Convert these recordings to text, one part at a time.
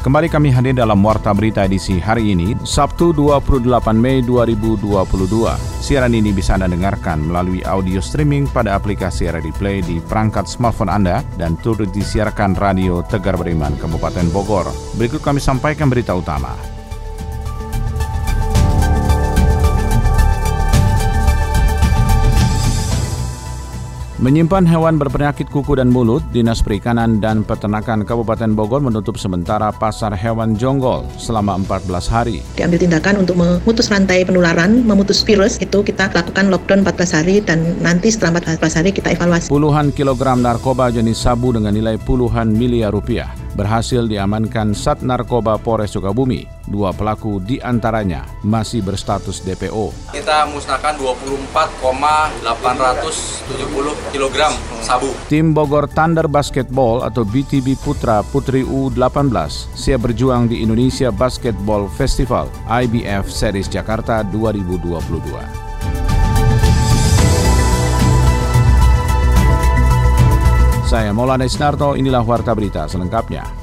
Kembali kami hadir dalam Warta Berita edisi hari ini, Sabtu 28 Mei 2022. Siaran ini bisa Anda dengarkan melalui audio streaming pada aplikasi Ready Play di perangkat smartphone Anda dan turut disiarkan Radio Tegar Beriman Kabupaten Bogor. Berikut kami sampaikan berita utama. Menyimpan hewan berpenyakit kuku dan mulut, Dinas Perikanan dan Peternakan Kabupaten Bogor menutup sementara pasar hewan jonggol selama 14 hari. Diambil tindakan untuk memutus rantai penularan, memutus virus, itu kita lakukan lockdown 14 hari dan nanti setelah 14 hari kita evaluasi. Puluhan kilogram narkoba jenis sabu dengan nilai puluhan miliar rupiah berhasil diamankan Sat Narkoba Polres Sukabumi. Dua pelaku di antaranya masih berstatus DPO. Kita musnahkan 24,870 kg sabu. Tim Bogor Thunder Basketball atau BTB Putra Putri U18 siap berjuang di Indonesia Basketball Festival IBF Series Jakarta 2022. Saya Maulana Isnarto, inilah Warta Berita selengkapnya.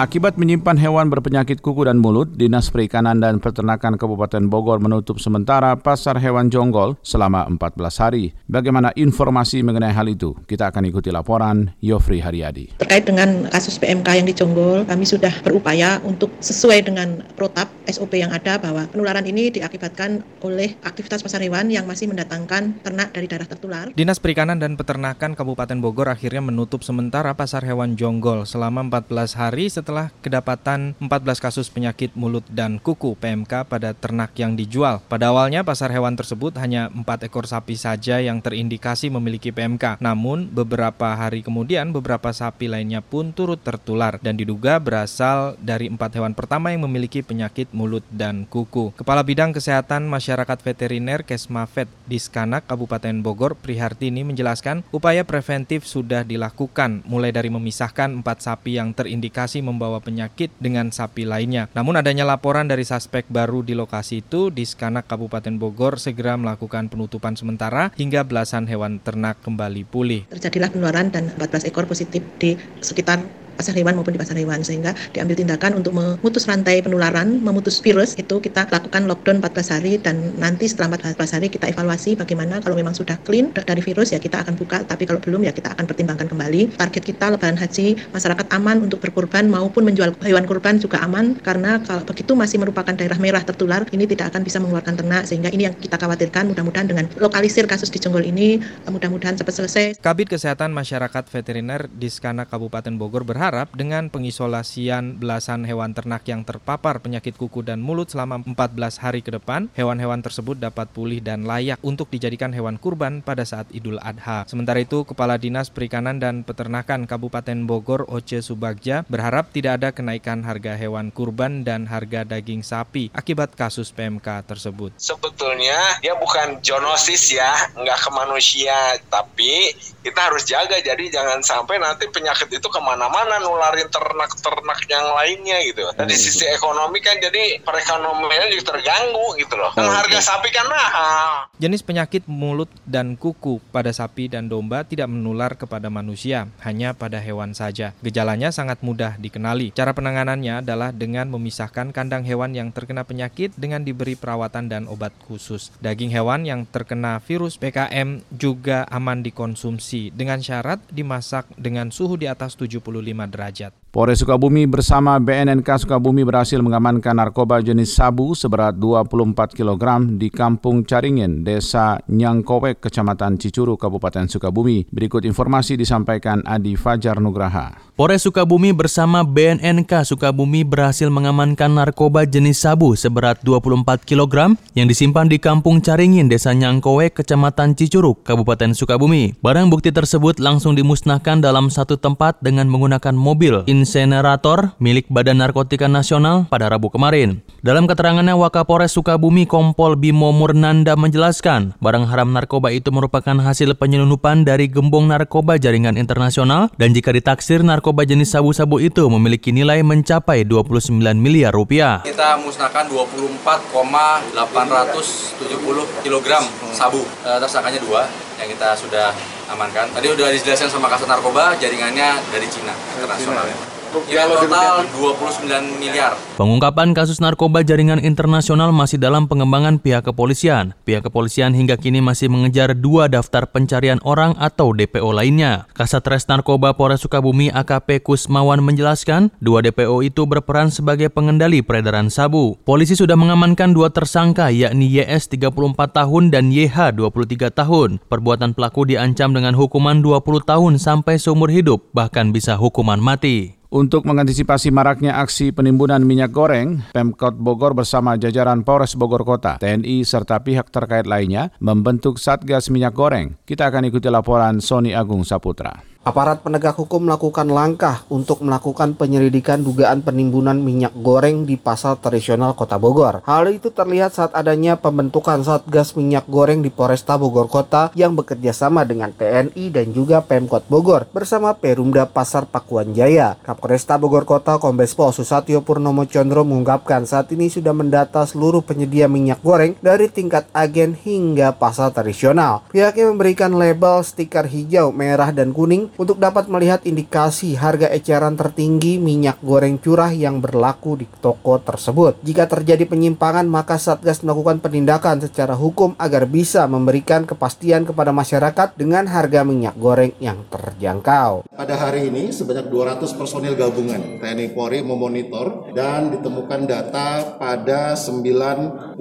Akibat menyimpan hewan berpenyakit kuku dan mulut, Dinas Perikanan dan Peternakan Kabupaten Bogor menutup sementara pasar hewan jonggol selama 14 hari. Bagaimana informasi mengenai hal itu? Kita akan ikuti laporan Yofri Haryadi. Terkait dengan kasus PMK yang di Jonggol, kami sudah berupaya untuk sesuai dengan protap SOP yang ada bahwa penularan ini diakibatkan oleh aktivitas pasar hewan yang masih mendatangkan ternak dari daerah tertular. Dinas Perikanan dan Peternakan Kabupaten Bogor akhirnya menutup sementara pasar hewan jonggol selama 14 hari setelah setelah kedapatan 14 kasus penyakit mulut dan kuku PMK pada ternak yang dijual. Pada awalnya pasar hewan tersebut hanya 4 ekor sapi saja yang terindikasi memiliki PMK. Namun beberapa hari kemudian beberapa sapi lainnya pun turut tertular dan diduga berasal dari empat hewan pertama yang memiliki penyakit mulut dan kuku. Kepala Bidang Kesehatan Masyarakat Veteriner Kesmafet di Skanak Kabupaten Bogor Prihartini menjelaskan upaya preventif sudah dilakukan mulai dari memisahkan empat sapi yang terindikasi membawa penyakit dengan sapi lainnya. Namun adanya laporan dari suspek baru di lokasi itu, di Skanak Kabupaten Bogor segera melakukan penutupan sementara hingga belasan hewan ternak kembali pulih. Terjadilah penularan dan 14 ekor positif di sekitar pasar hewan maupun di pasar hewan. Sehingga diambil tindakan untuk memutus rantai penularan, memutus virus. Itu kita lakukan lockdown 14 hari dan nanti setelah 14 hari kita evaluasi bagaimana kalau memang sudah clean dari virus ya kita akan buka. Tapi kalau belum ya kita akan pertimbangkan kembali. Target kita lebaran haji masyarakat aman untuk berkurban maupun menjual hewan kurban juga aman. Karena kalau begitu masih merupakan daerah merah tertular ini tidak akan bisa mengeluarkan ternak. Sehingga ini yang kita khawatirkan. Mudah-mudahan dengan lokalisir kasus di Jonggol ini mudah-mudahan cepat selesai. Kabit Kesehatan Masyarakat Veteriner di Skana Kabupaten Bogor berharap berharap dengan pengisolasian belasan hewan ternak yang terpapar penyakit kuku dan mulut selama 14 hari ke depan, hewan-hewan tersebut dapat pulih dan layak untuk dijadikan hewan kurban pada saat Idul Adha. Sementara itu, Kepala Dinas Perikanan dan Peternakan Kabupaten Bogor Oce Subagja berharap tidak ada kenaikan harga hewan kurban dan harga daging sapi akibat kasus PMK tersebut. Sebetulnya dia bukan zoonosis ya, nggak ke manusia, tapi kita harus jaga jadi jangan sampai nanti penyakit itu ke mana-mana nularin ternak-ternak yang lainnya gitu. Dari hmm. sisi ekonomi kan jadi perekonomiannya juga terganggu gitu loh. Kan harga sapi kan mahal. Jenis penyakit mulut dan kuku pada sapi dan domba tidak menular kepada manusia, hanya pada hewan saja. Gejalanya sangat mudah dikenali. Cara penanganannya adalah dengan memisahkan kandang hewan yang terkena penyakit dengan diberi perawatan dan obat khusus. Daging hewan yang terkena virus PKM juga aman dikonsumsi dengan syarat dimasak dengan suhu di atas 75 derajat. Polres Sukabumi bersama BNNK Sukabumi berhasil mengamankan narkoba jenis sabu seberat 24 kg di Kampung Caringin, Desa Nyangkowek, Kecamatan Cicuru, Kabupaten Sukabumi. Berikut informasi disampaikan Adi Fajar Nugraha. Polres Sukabumi bersama BNNK Sukabumi berhasil mengamankan narkoba jenis sabu seberat 24 kg yang disimpan di Kampung Caringin, Desa Nyangkowek, Kecamatan Cicuruk, Kabupaten Sukabumi. Barang bukti tersebut langsung dimusnahkan dalam satu tempat dengan menggunakan mobil insenerator milik Badan Narkotika Nasional pada Rabu kemarin. Dalam keterangannya, Wakapolres Sukabumi Kompol Bimo Murnanda menjelaskan, barang haram narkoba itu merupakan hasil penyelundupan dari gembong narkoba jaringan internasional dan jika ditaksir narkoba jenis sabu-sabu itu memiliki nilai mencapai 29 miliar rupiah. Kita musnahkan 24,870 kg sabu. Eh, tersangkanya dua yang kita sudah amankan. Tadi sudah dijelaskan sama kasat narkoba, jaringannya dari Cina internasional. Nilai total 29 miliar. Pengungkapan kasus narkoba jaringan internasional masih dalam pengembangan pihak kepolisian. Pihak kepolisian hingga kini masih mengejar dua daftar pencarian orang atau DPO lainnya. Kasat Res Narkoba Polres Sukabumi AKP Kusmawan menjelaskan, dua DPO itu berperan sebagai pengendali peredaran sabu. Polisi sudah mengamankan dua tersangka yakni YS 34 tahun dan YH 23 tahun. Perbuatan pelaku diancam dengan hukuman 20 tahun sampai seumur hidup, bahkan bisa hukuman mati. Untuk mengantisipasi maraknya aksi penimbunan minyak goreng, Pemkot Bogor bersama jajaran Polres Bogor Kota, TNI, serta pihak terkait lainnya membentuk Satgas Minyak Goreng. Kita akan ikuti laporan Sony Agung Saputra. Aparat penegak hukum melakukan langkah untuk melakukan penyelidikan dugaan penimbunan minyak goreng di pasar tradisional Kota Bogor. Hal itu terlihat saat adanya pembentukan Satgas Minyak Goreng di Polresta Bogor Kota yang bekerja sama dengan TNI dan juga Pemkot Bogor bersama Perumda Pasar Pakuan Jaya. Kapolresta Bogor Kota Kombes Pol Susatyo Purnomo Condro mengungkapkan saat ini sudah mendata seluruh penyedia minyak goreng dari tingkat agen hingga pasar tradisional. Pihaknya memberikan label stiker hijau, merah, dan kuning untuk dapat melihat indikasi harga eceran tertinggi minyak goreng curah yang berlaku di toko tersebut. Jika terjadi penyimpangan, maka Satgas melakukan penindakan secara hukum agar bisa memberikan kepastian kepada masyarakat dengan harga minyak goreng yang terjangkau. Pada hari ini sebanyak 200 personil gabungan TNI Polri memonitor dan ditemukan data pada 95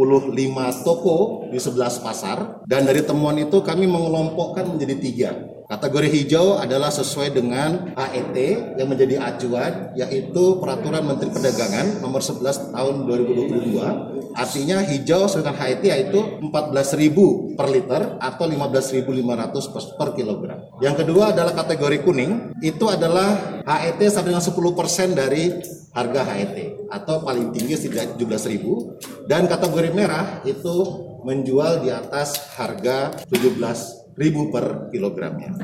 toko di 11 pasar dan dari temuan itu kami mengelompokkan menjadi tiga Kategori hijau adalah sesuai dengan AET yang menjadi acuan yaitu Peraturan Menteri Perdagangan nomor 11 tahun 2022. Artinya hijau sesuai dengan HET yaitu 14.000 per liter atau 15.500 per, kilogram. Yang kedua adalah kategori kuning, itu adalah HET sampai dengan 10% dari harga HET atau paling tinggi setidaknya 17.000 dan kategori merah itu menjual di atas harga 17 ribu per kilogramnya.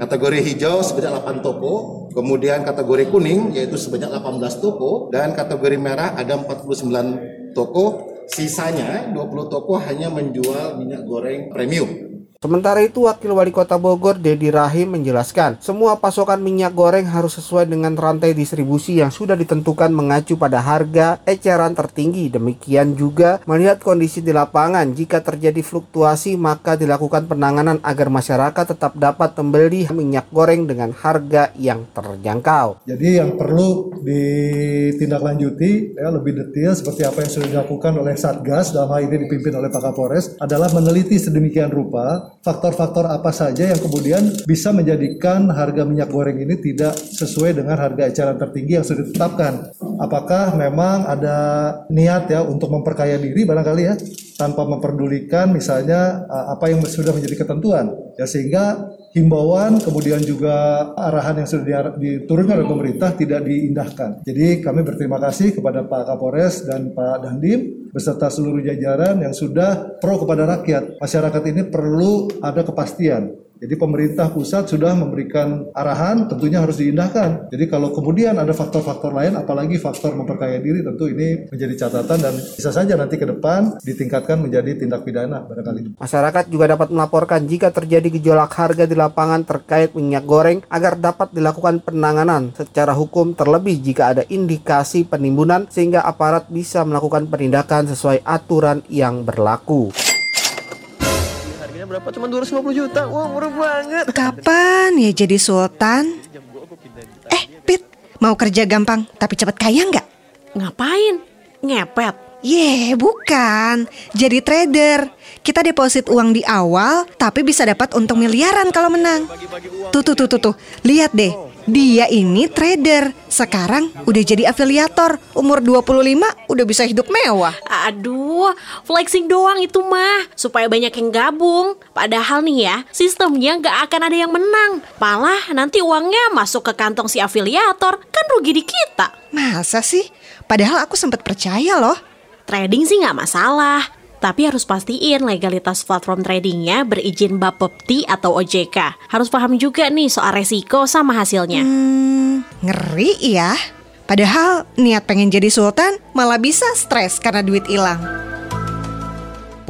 Kategori hijau sebanyak 8 toko, kemudian kategori kuning yaitu sebanyak 18 toko, dan kategori merah ada 49 toko, sisanya 20 toko hanya menjual minyak goreng premium. Sementara itu, Wakil Wali Kota Bogor, Dedi Rahim, menjelaskan, semua pasokan minyak goreng harus sesuai dengan rantai distribusi yang sudah ditentukan mengacu pada harga eceran tertinggi. Demikian juga melihat kondisi di lapangan, jika terjadi fluktuasi maka dilakukan penanganan agar masyarakat tetap dapat membeli minyak goreng dengan harga yang terjangkau. Jadi yang perlu ditindaklanjuti ya, lebih detail seperti apa yang sudah dilakukan oleh Satgas dalam hal ini dipimpin oleh Pak Kapolres adalah meneliti sedemikian rupa faktor-faktor apa saja yang kemudian bisa menjadikan harga minyak goreng ini tidak sesuai dengan harga eceran tertinggi yang sudah ditetapkan. Apakah memang ada niat ya untuk memperkaya diri barangkali ya tanpa memperdulikan misalnya apa yang sudah menjadi ketentuan ya sehingga himbauan kemudian juga arahan yang sudah diturunkan oleh pemerintah tidak diindahkan. Jadi kami berterima kasih kepada Pak Kapolres dan Pak Dandim beserta seluruh jajaran yang sudah pro kepada rakyat. Masyarakat ini perlu ada kepastian jadi pemerintah pusat sudah memberikan arahan tentunya harus diindahkan. Jadi kalau kemudian ada faktor-faktor lain apalagi faktor memperkaya diri tentu ini menjadi catatan dan bisa saja nanti ke depan ditingkatkan menjadi tindak pidana barangkali. Masyarakat juga dapat melaporkan jika terjadi gejolak harga di lapangan terkait minyak goreng agar dapat dilakukan penanganan secara hukum terlebih jika ada indikasi penimbunan sehingga aparat bisa melakukan penindakan sesuai aturan yang berlaku berapa? Cuma 250 juta. Wah, murah banget. Kapan ya jadi sultan? Eh, Pit, mau kerja gampang tapi cepat kaya nggak? Ngapain? Ngepet? Ye, yeah, bukan. Jadi trader. Kita deposit uang di awal, tapi bisa dapat untung miliaran kalau menang. Tuh, tuh, tuh, tuh, tuh. Lihat deh, Dia ini trader. Sekarang udah jadi afiliator. Umur 25 udah bisa hidup mewah. Aduh, flexing doang itu mah supaya banyak yang gabung. Padahal nih ya, sistemnya nggak akan ada yang menang. Malah nanti uangnya masuk ke kantong si afiliator, kan rugi di kita. Masa sih? Padahal aku sempat percaya loh. Trading sih nggak masalah, tapi harus pastiin legalitas platform tradingnya berizin Bapepti atau OJK. Harus paham juga nih soal resiko sama hasilnya. Hmm, ngeri ya. Padahal niat pengen jadi sultan malah bisa stres karena duit hilang.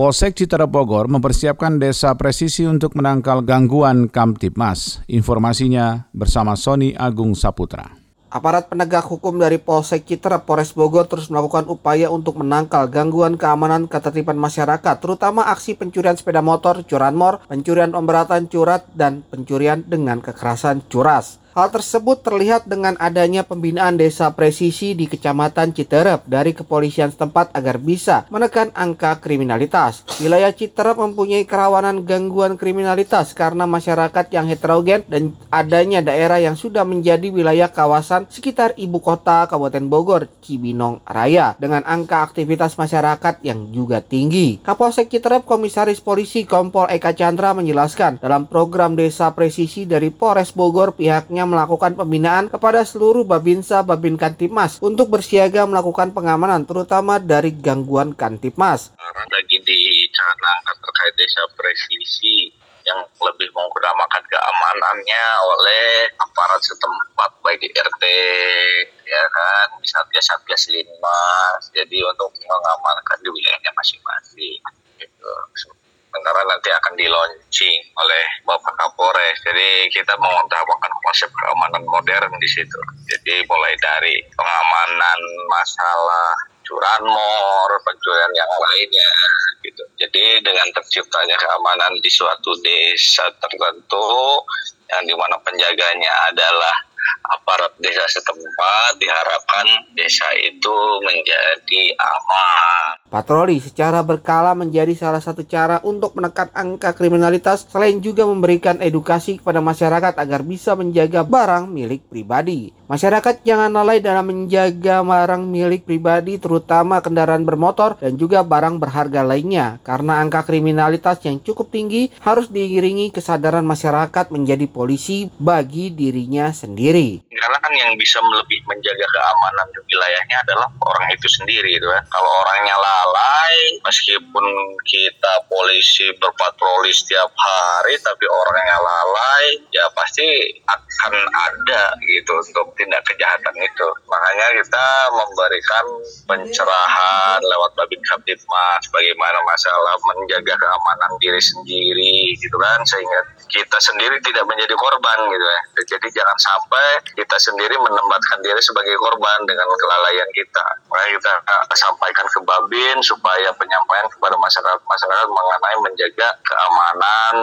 Polsek Citarap Bogor mempersiapkan desa presisi untuk menangkal gangguan Kamtipmas. Informasinya bersama Sony Agung Saputra. Aparat penegak hukum dari Polsek Citra Polres Bogor terus melakukan upaya untuk menangkal gangguan keamanan ketertiban masyarakat, terutama aksi pencurian sepeda motor, curanmor, pencurian pemberatan curat, dan pencurian dengan kekerasan curas. Hal tersebut terlihat dengan adanya pembinaan desa presisi di Kecamatan Citerep dari kepolisian setempat agar bisa menekan angka kriminalitas. Wilayah Citerep mempunyai kerawanan gangguan kriminalitas karena masyarakat yang heterogen dan adanya daerah yang sudah menjadi wilayah kawasan sekitar ibu kota Kabupaten Bogor, Cibinong Raya, dengan angka aktivitas masyarakat yang juga tinggi. Kapolsek Citerep Komisaris Polisi Kompol Eka Chandra menjelaskan dalam program desa presisi dari Polres Bogor pihaknya melakukan pembinaan kepada seluruh Babinsa Babin Kantipmas untuk bersiaga melakukan pengamanan terutama dari gangguan Kantipmas. Lagi dicanangkan terkait desa presisi yang lebih mengutamakan keamanannya oleh aparat setempat baik di RT ya kan satgas satgas linmas jadi untuk mengamankan di wilayahnya masing-masing gitu sementara nanti akan di launching oleh Bapak Kapolres. Jadi kita mengutamakan konsep keamanan modern di situ. Jadi mulai dari pengamanan masalah curanmor, pencurian yang lainnya gitu. Jadi dengan terciptanya keamanan di suatu desa tertentu yang di mana penjaganya adalah aparat desa setempat diharapkan desa itu menjadi aman. Patroli secara berkala menjadi salah satu cara untuk menekan angka kriminalitas selain juga memberikan edukasi kepada masyarakat agar bisa menjaga barang milik pribadi. Masyarakat jangan lalai dalam menjaga barang milik pribadi terutama kendaraan bermotor dan juga barang berharga lainnya karena angka kriminalitas yang cukup tinggi harus diiringi kesadaran masyarakat menjadi polisi bagi dirinya sendiri. me. Karena kan yang bisa lebih menjaga keamanan di wilayahnya adalah orang itu sendiri gitu kan. Kalau orangnya lalai, meskipun kita polisi berpatroli setiap hari, tapi orangnya lalai, ya pasti akan ada gitu untuk tindak kejahatan itu. Makanya kita memberikan pencerahan lewat Babin Kaptipmas, bagaimana masalah menjaga keamanan diri sendiri gitu kan, sehingga kita sendiri tidak menjadi korban gitu ya. Jadi jangan sampai kita sendiri menempatkan diri sebagai korban dengan kelalaian kita. Maka kita sampaikan ke Babin supaya penyampaian kepada masyarakat-masyarakat mengenai menjaga keamanan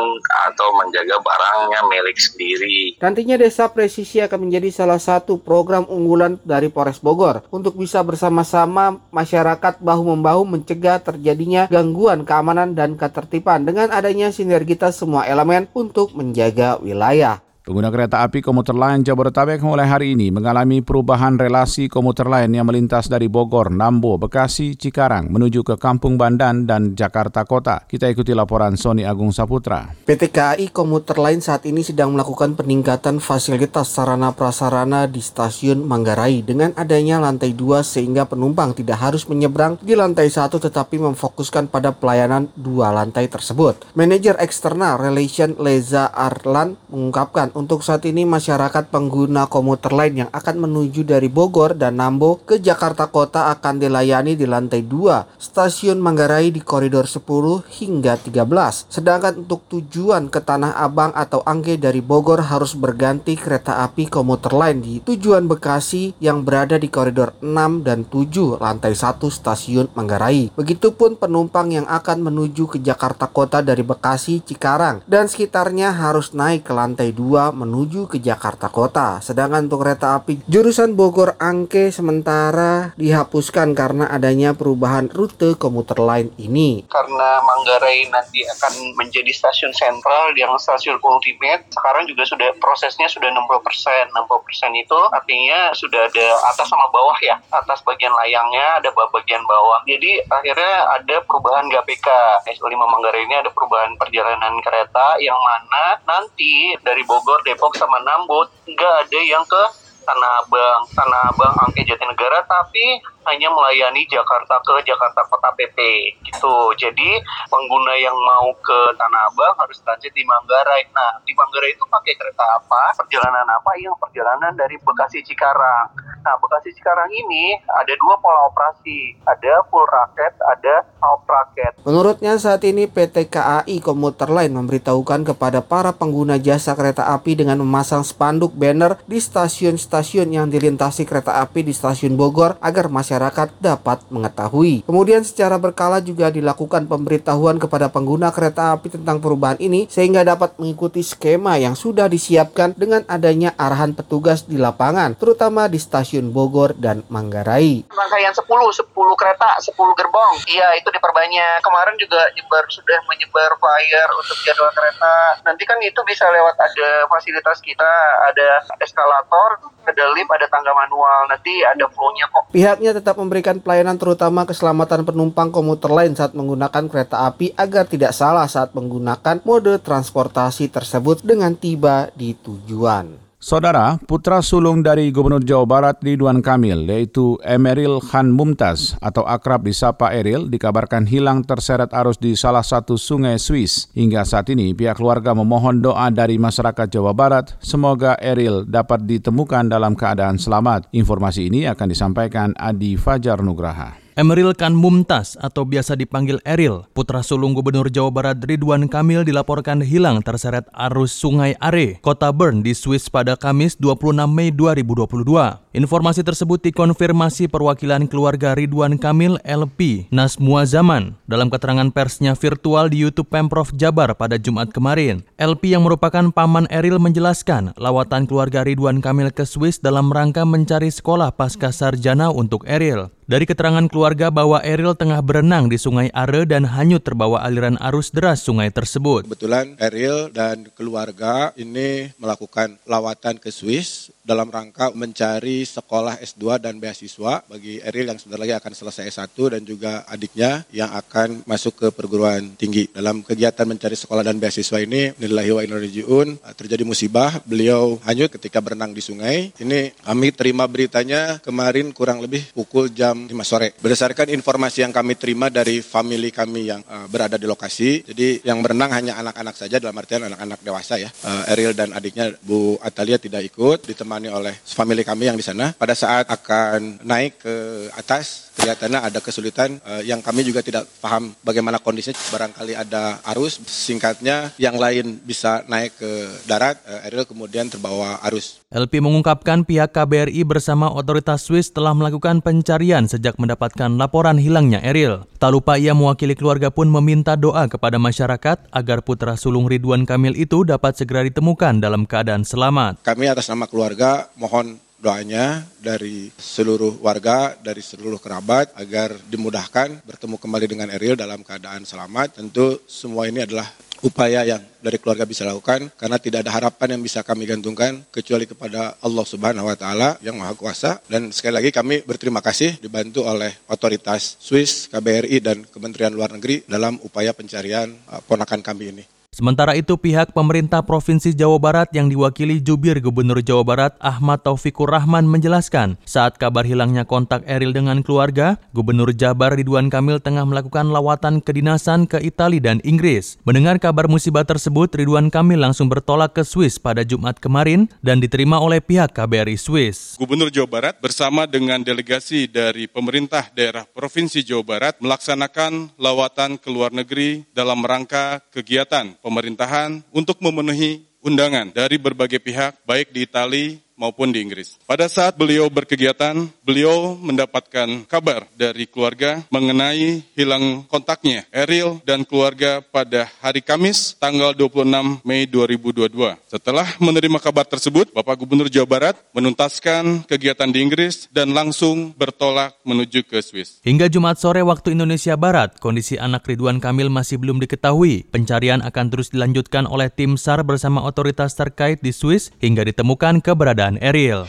atau menjaga barangnya milik sendiri. Nantinya Desa Presisi akan menjadi salah satu program unggulan dari Polres Bogor untuk bisa bersama-sama masyarakat bahu-membahu mencegah terjadinya gangguan keamanan dan ketertiban dengan adanya sinergitas semua elemen untuk menjaga wilayah. Pengguna kereta api komuter lain Jabodetabek mulai hari ini mengalami perubahan relasi komuter lain yang melintas dari Bogor, Nambo, Bekasi, Cikarang menuju ke Kampung Bandan dan Jakarta Kota. Kita ikuti laporan Sony Agung Saputra. PT KAI komuter lain saat ini sedang melakukan peningkatan fasilitas sarana prasarana di stasiun Manggarai dengan adanya lantai 2 sehingga penumpang tidak harus menyeberang di lantai 1 tetapi memfokuskan pada pelayanan dua lantai tersebut. Manajer eksternal Relation Leza Arlan mengungkapkan untuk saat ini masyarakat pengguna komuter lain yang akan menuju dari Bogor dan Nambo ke Jakarta Kota akan dilayani di lantai 2 stasiun Manggarai di koridor 10 hingga 13. Sedangkan untuk tujuan ke Tanah Abang atau Angke dari Bogor harus berganti kereta api komuter lain di tujuan Bekasi yang berada di koridor 6 dan 7 lantai 1 stasiun Manggarai. Begitupun penumpang yang akan menuju ke Jakarta Kota dari Bekasi, Cikarang dan sekitarnya harus naik ke lantai 2 Menuju ke Jakarta Kota. Sedangkan untuk kereta api jurusan Bogor Angke sementara dihapuskan karena adanya perubahan rute komuter lain ini. Karena Manggarai nanti akan menjadi stasiun sentral yang stasiun ultimate, sekarang juga sudah prosesnya sudah 60 persen. 60 persen itu artinya sudah ada atas sama bawah ya. Atas bagian layangnya ada bagian bawah. Jadi akhirnya ada perubahan GPK. S5 Manggarai ini ada perubahan perjalanan kereta yang mana nanti dari Bogor, Depok sama Nambut. Nggak ada yang ke Tanah Abang, Tanah Abang, Angke Jatinegara, tapi hanya melayani Jakarta ke Jakarta Kota PP gitu. Jadi pengguna yang mau ke Tanah Abang harus transit di Manggarai. Nah, di Manggarai itu pakai kereta apa? Perjalanan apa? Yang perjalanan dari Bekasi Cikarang. Nah, Bekasi Cikarang ini ada dua pola operasi. Ada full raket, ada half raket. Menurutnya saat ini PT KAI Komuter Line memberitahukan kepada para pengguna jasa kereta api dengan memasang spanduk banner di stasiun-stasiun yang dilintasi kereta api di stasiun Bogor agar masyarakat masyarakat dapat mengetahui. Kemudian secara berkala juga dilakukan pemberitahuan kepada pengguna kereta api tentang perubahan ini sehingga dapat mengikuti skema yang sudah disiapkan dengan adanya arahan petugas di lapangan, terutama di stasiun Bogor dan Manggarai. Rangkaian 10, 10 kereta, 10 gerbong. Iya, itu diperbanyak. Kemarin juga nyebar sudah menyebar flyer untuk jadwal kereta. Nanti kan itu bisa lewat ada fasilitas kita, ada eskalator, ada lift, ada tangga manual. Nanti ada flow-nya kok. Pihaknya tetap tetap memberikan pelayanan terutama keselamatan penumpang komuter lain saat menggunakan kereta api agar tidak salah saat menggunakan mode transportasi tersebut dengan tiba di tujuan. Saudara, putra sulung dari Gubernur Jawa Barat Ridwan Kamil, yaitu Emeril Khan Mumtaz atau akrab disapa Eril, dikabarkan hilang terseret arus di salah satu sungai Swiss. Hingga saat ini, pihak keluarga memohon doa dari masyarakat Jawa Barat, semoga Eril dapat ditemukan dalam keadaan selamat. Informasi ini akan disampaikan Adi Fajar Nugraha. Emeril Khan Mumtaz atau biasa dipanggil Eril, putra sulung Gubernur Jawa Barat Ridwan Kamil dilaporkan hilang terseret arus Sungai Are, kota Bern di Swiss pada Kamis 26 Mei 2022. Informasi tersebut dikonfirmasi perwakilan keluarga Ridwan Kamil LP Nasmua Zaman dalam keterangan persnya virtual di YouTube Pemprov Jabar pada Jumat kemarin. LP yang merupakan paman Eril menjelaskan lawatan keluarga Ridwan Kamil ke Swiss dalam rangka mencari sekolah pasca sarjana untuk Eril. Dari keterangan keluarga bahwa Eril tengah berenang di Sungai Are dan hanyut terbawa aliran arus deras sungai tersebut. Kebetulan Eril dan keluarga ini melakukan lawatan ke Swiss dalam rangka mencari sekolah S2 dan beasiswa bagi Eril yang sebentar lagi akan selesai S1 dan juga adiknya yang akan masuk ke perguruan tinggi. Dalam kegiatan mencari sekolah dan beasiswa ini, Nilahi wa Inarjiun, terjadi musibah, beliau hanyut ketika berenang di sungai. Ini kami terima beritanya kemarin kurang lebih pukul jam 5 sore. Berdasarkan informasi yang kami terima dari family kami yang uh, berada di lokasi, jadi yang berenang hanya anak-anak saja dalam artian anak-anak dewasa ya. Uh, Eril dan adiknya Bu Atalia tidak ikut, ditemani oleh family kami yang di sana. Pada saat akan naik ke atas, kelihatannya ada kesulitan uh, yang kami juga tidak paham bagaimana kondisinya. Barangkali ada arus, singkatnya yang lain bisa naik ke darat, uh, Eril kemudian terbawa arus. LP mengungkapkan pihak KBRI bersama otoritas Swiss telah melakukan pencarian sejak mendapatkan laporan hilangnya Eril. Tak lupa ia mewakili keluarga pun meminta doa kepada masyarakat agar putra sulung Ridwan Kamil itu dapat segera ditemukan dalam keadaan selamat. Kami atas nama keluarga mohon doanya dari seluruh warga, dari seluruh kerabat agar dimudahkan bertemu kembali dengan Eril dalam keadaan selamat. Tentu semua ini adalah upaya yang dari keluarga bisa lakukan karena tidak ada harapan yang bisa kami gantungkan kecuali kepada Allah Subhanahu wa taala yang Maha Kuasa dan sekali lagi kami berterima kasih dibantu oleh otoritas Swiss, KBRI dan Kementerian Luar Negeri dalam upaya pencarian uh, ponakan kami ini. Sementara itu pihak pemerintah Provinsi Jawa Barat yang diwakili Jubir Gubernur Jawa Barat Ahmad Taufikur Rahman menjelaskan saat kabar hilangnya kontak Eril dengan keluarga, Gubernur Jabar Ridwan Kamil tengah melakukan lawatan kedinasan ke Italia dan Inggris. Mendengar kabar musibah tersebut, Ridwan Kamil langsung bertolak ke Swiss pada Jumat kemarin dan diterima oleh pihak KBRI Swiss. Gubernur Jawa Barat bersama dengan delegasi dari pemerintah daerah Provinsi Jawa Barat melaksanakan lawatan ke luar negeri dalam rangka kegiatan pemerintahan untuk memenuhi undangan dari berbagai pihak, baik di Italia, maupun di Inggris. Pada saat beliau berkegiatan, beliau mendapatkan kabar dari keluarga mengenai hilang kontaknya Eril dan keluarga pada hari Kamis tanggal 26 Mei 2022. Setelah menerima kabar tersebut, Bapak Gubernur Jawa Barat menuntaskan kegiatan di Inggris dan langsung bertolak menuju ke Swiss. Hingga Jumat sore waktu Indonesia Barat, kondisi anak Ridwan Kamil masih belum diketahui. Pencarian akan terus dilanjutkan oleh tim SAR bersama otoritas terkait di Swiss hingga ditemukan keberadaan Eril.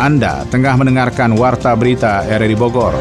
Anda tengah mendengarkan Warta Berita RRI Bogor.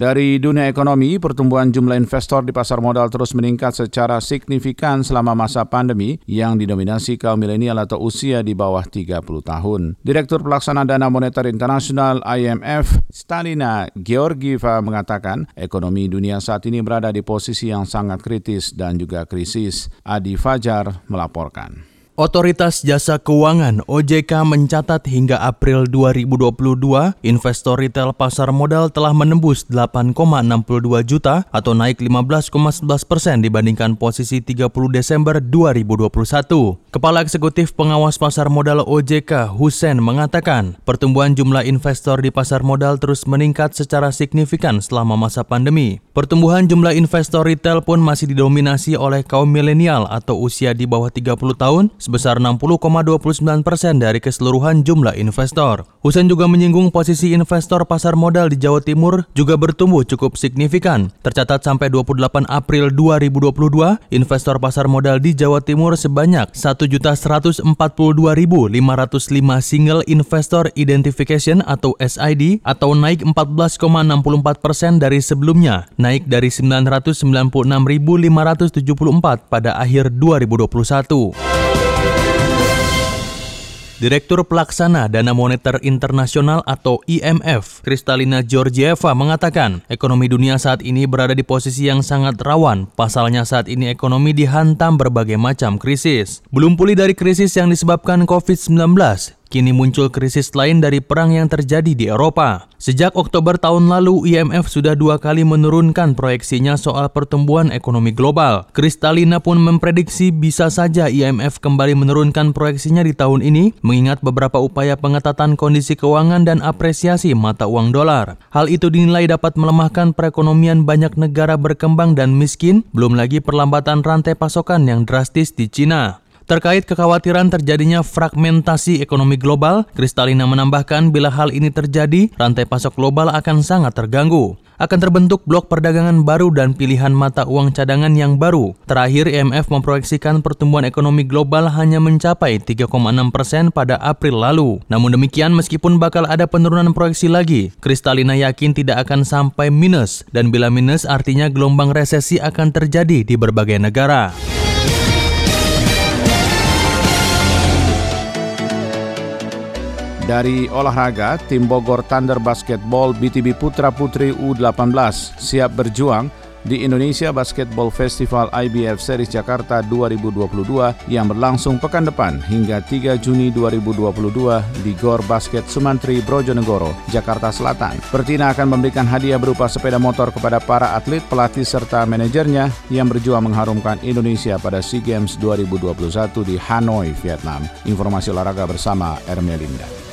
Dari dunia ekonomi, pertumbuhan jumlah investor di pasar modal terus meningkat secara signifikan selama masa pandemi yang didominasi kaum milenial atau usia di bawah 30 tahun. Direktur Pelaksana Dana Moneter Internasional IMF, Stalina Georgieva mengatakan, ekonomi dunia saat ini berada di posisi yang sangat kritis dan juga krisis. Adi Fajar melaporkan. Otoritas Jasa Keuangan OJK mencatat hingga April 2022, investor retail pasar modal telah menembus 8,62 juta atau naik 15,11 persen dibandingkan posisi 30 Desember 2021. Kepala Eksekutif Pengawas Pasar Modal OJK, Husen, mengatakan pertumbuhan jumlah investor di pasar modal terus meningkat secara signifikan selama masa pandemi. Pertumbuhan jumlah investor retail pun masih didominasi oleh kaum milenial atau usia di bawah 30 tahun, sebesar 60,29 persen dari keseluruhan jumlah investor. Husen juga menyinggung posisi investor pasar modal di Jawa Timur juga bertumbuh cukup signifikan. Tercatat sampai 28 April 2022, investor pasar modal di Jawa Timur sebanyak 1.142.505 single investor identification atau SID atau naik 14,64 persen dari sebelumnya, naik dari 996.574 pada akhir 2021. Direktur Pelaksana Dana Moneter Internasional atau IMF, Kristalina Georgieva mengatakan, ekonomi dunia saat ini berada di posisi yang sangat rawan. Pasalnya saat ini ekonomi dihantam berbagai macam krisis. Belum pulih dari krisis yang disebabkan COVID-19, Kini muncul krisis lain dari perang yang terjadi di Eropa. Sejak Oktober tahun lalu, IMF sudah dua kali menurunkan proyeksinya soal pertumbuhan ekonomi global. Kristalina pun memprediksi bisa saja IMF kembali menurunkan proyeksinya di tahun ini, mengingat beberapa upaya pengetatan kondisi keuangan dan apresiasi mata uang dolar. Hal itu dinilai dapat melemahkan perekonomian banyak negara berkembang dan miskin, belum lagi perlambatan rantai pasokan yang drastis di Cina. Terkait kekhawatiran terjadinya fragmentasi ekonomi global, Kristalina menambahkan bila hal ini terjadi, rantai pasok global akan sangat terganggu. Akan terbentuk blok perdagangan baru dan pilihan mata uang cadangan yang baru. Terakhir, IMF memproyeksikan pertumbuhan ekonomi global hanya mencapai 3,6 persen pada April lalu. Namun demikian, meskipun bakal ada penurunan proyeksi lagi, Kristalina yakin tidak akan sampai minus. Dan bila minus artinya gelombang resesi akan terjadi di berbagai negara. Dari olahraga, tim Bogor Thunder Basketball BTB Putra Putri U18 siap berjuang di Indonesia Basketball Festival IBF Series Jakarta 2022 yang berlangsung pekan depan hingga 3 Juni 2022 di Gor Basket Sumantri Brojonegoro, Jakarta Selatan. Pertina akan memberikan hadiah berupa sepeda motor kepada para atlet, pelatih serta manajernya yang berjuang mengharumkan Indonesia pada SEA Games 2021 di Hanoi, Vietnam. Informasi olahraga bersama Ermelinda.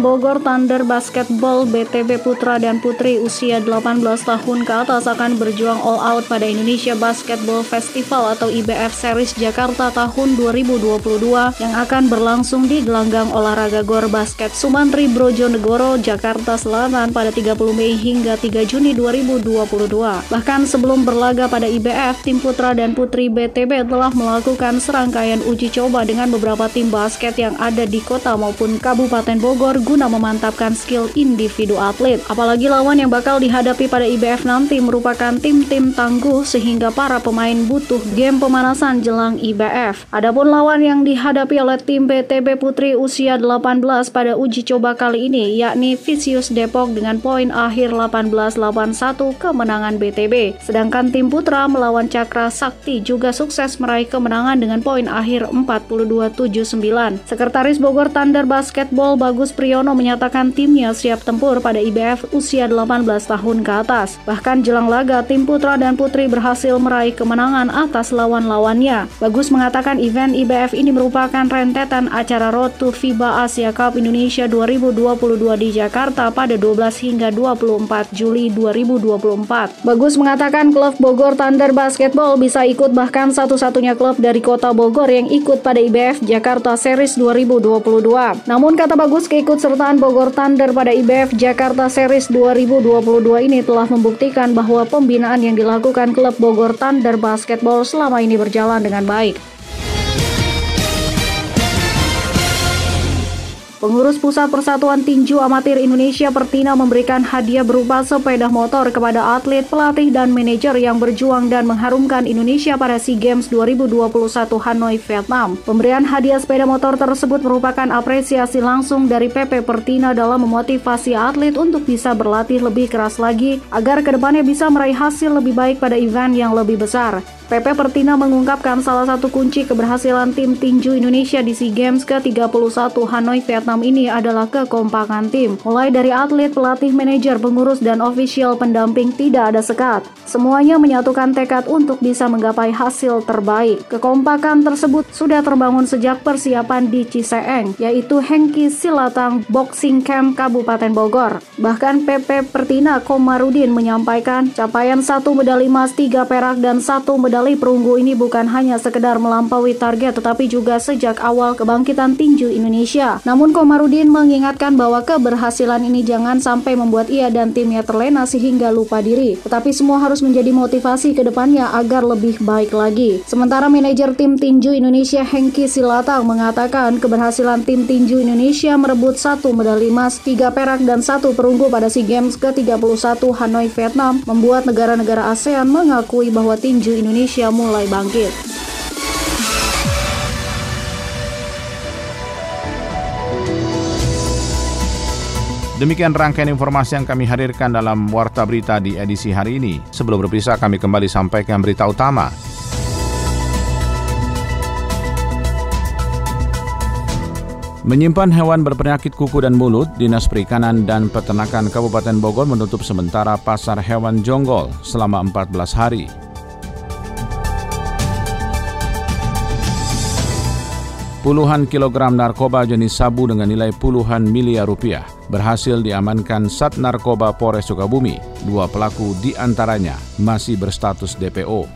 Bogor Thunder Basketball BTB Putra dan Putri usia 18 tahun ke atas akan berjuang all out pada Indonesia Basketball Festival atau IBF Series Jakarta tahun 2022 yang akan berlangsung di gelanggang olahraga Gor Basket Sumantri Brojonegoro, Jakarta Selatan pada 30 Mei hingga 3 Juni 2022. Bahkan sebelum berlaga pada IBF, tim Putra dan Putri BTB telah melakukan serangkaian uji coba dengan beberapa tim basket yang ada di kota maupun Kabupaten Bogor guna memantapkan skill individu atlet. Apalagi lawan yang bakal dihadapi pada IBF nanti merupakan tim-tim tangguh sehingga para pemain butuh game pemanasan jelang IBF. Adapun lawan yang dihadapi oleh tim BTB Putri usia 18 pada uji coba kali ini yakni Vicious Depok dengan poin akhir 18-81 kemenangan BTB. Sedangkan tim Putra melawan Cakra Sakti juga sukses meraih kemenangan dengan poin akhir 42-79. Sekretaris Bogor Thunder Basketball Bagus Priyo Wicaksono menyatakan timnya siap tempur pada IBF usia 18 tahun ke atas. Bahkan jelang laga, tim putra dan putri berhasil meraih kemenangan atas lawan-lawannya. Bagus mengatakan event IBF ini merupakan rentetan acara Road to FIBA Asia Cup Indonesia 2022 di Jakarta pada 12 hingga 24 Juli 2024. Bagus mengatakan klub Bogor Thunder Basketball bisa ikut bahkan satu-satunya klub dari kota Bogor yang ikut pada IBF Jakarta Series 2022. Namun kata Bagus keikutsertaan Bogor Thunder pada IBF Jakarta Series 2022 ini telah membuktikan bahwa pembinaan yang dilakukan klub Bogor Thunder Basketball selama ini berjalan dengan baik. Pengurus Pusat Persatuan Tinju Amatir Indonesia Pertina memberikan hadiah berupa sepeda motor kepada atlet, pelatih, dan manajer yang berjuang dan mengharumkan Indonesia pada SEA Games 2021 Hanoi, Vietnam. Pemberian hadiah sepeda motor tersebut merupakan apresiasi langsung dari PP Pertina dalam memotivasi atlet untuk bisa berlatih lebih keras lagi agar ke depannya bisa meraih hasil lebih baik pada event yang lebih besar. PP Pertina mengungkapkan salah satu kunci keberhasilan tim tinju Indonesia di SEA Games ke-31 Hanoi, Vietnam ini adalah kekompakan tim. Mulai dari atlet, pelatih, manajer, pengurus, dan ofisial pendamping tidak ada sekat. Semuanya menyatukan tekad untuk bisa menggapai hasil terbaik. Kekompakan tersebut sudah terbangun sejak persiapan di Ciseeng, yaitu Hengki Silatang Boxing Camp Kabupaten Bogor. Bahkan PP Pertina Komarudin menyampaikan capaian satu medali emas, tiga perak, dan satu medali perunggu ini bukan hanya sekedar melampaui target tetapi juga sejak awal kebangkitan tinju Indonesia. Namun Komarudin mengingatkan bahwa keberhasilan ini jangan sampai membuat ia dan timnya terlena sehingga lupa diri. Tetapi semua harus menjadi motivasi ke depannya agar lebih baik lagi. Sementara manajer tim tinju Indonesia Hengki Silatang mengatakan keberhasilan tim tinju Indonesia merebut satu medali emas, tiga perak dan satu perunggu pada SEA Games ke-31 Hanoi, Vietnam membuat negara-negara ASEAN mengakui bahwa tinju Indonesia mulai bangkit. Demikian rangkaian informasi yang kami hadirkan dalam Warta Berita di edisi hari ini. Sebelum berpisah, kami kembali sampaikan berita utama. Menyimpan hewan berpenyakit kuku dan mulut, Dinas Perikanan dan Peternakan Kabupaten Bogor menutup sementara pasar hewan jonggol selama 14 hari. Puluhan kilogram narkoba jenis sabu dengan nilai puluhan miliar rupiah berhasil diamankan Sat Narkoba Polres Sukabumi. Dua pelaku di antaranya masih berstatus DPO.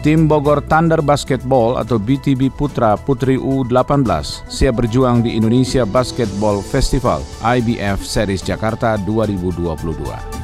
Tim Bogor Thunder Basketball atau BTB Putra Putri U18 siap berjuang di Indonesia Basketball Festival IBF Series Jakarta 2022.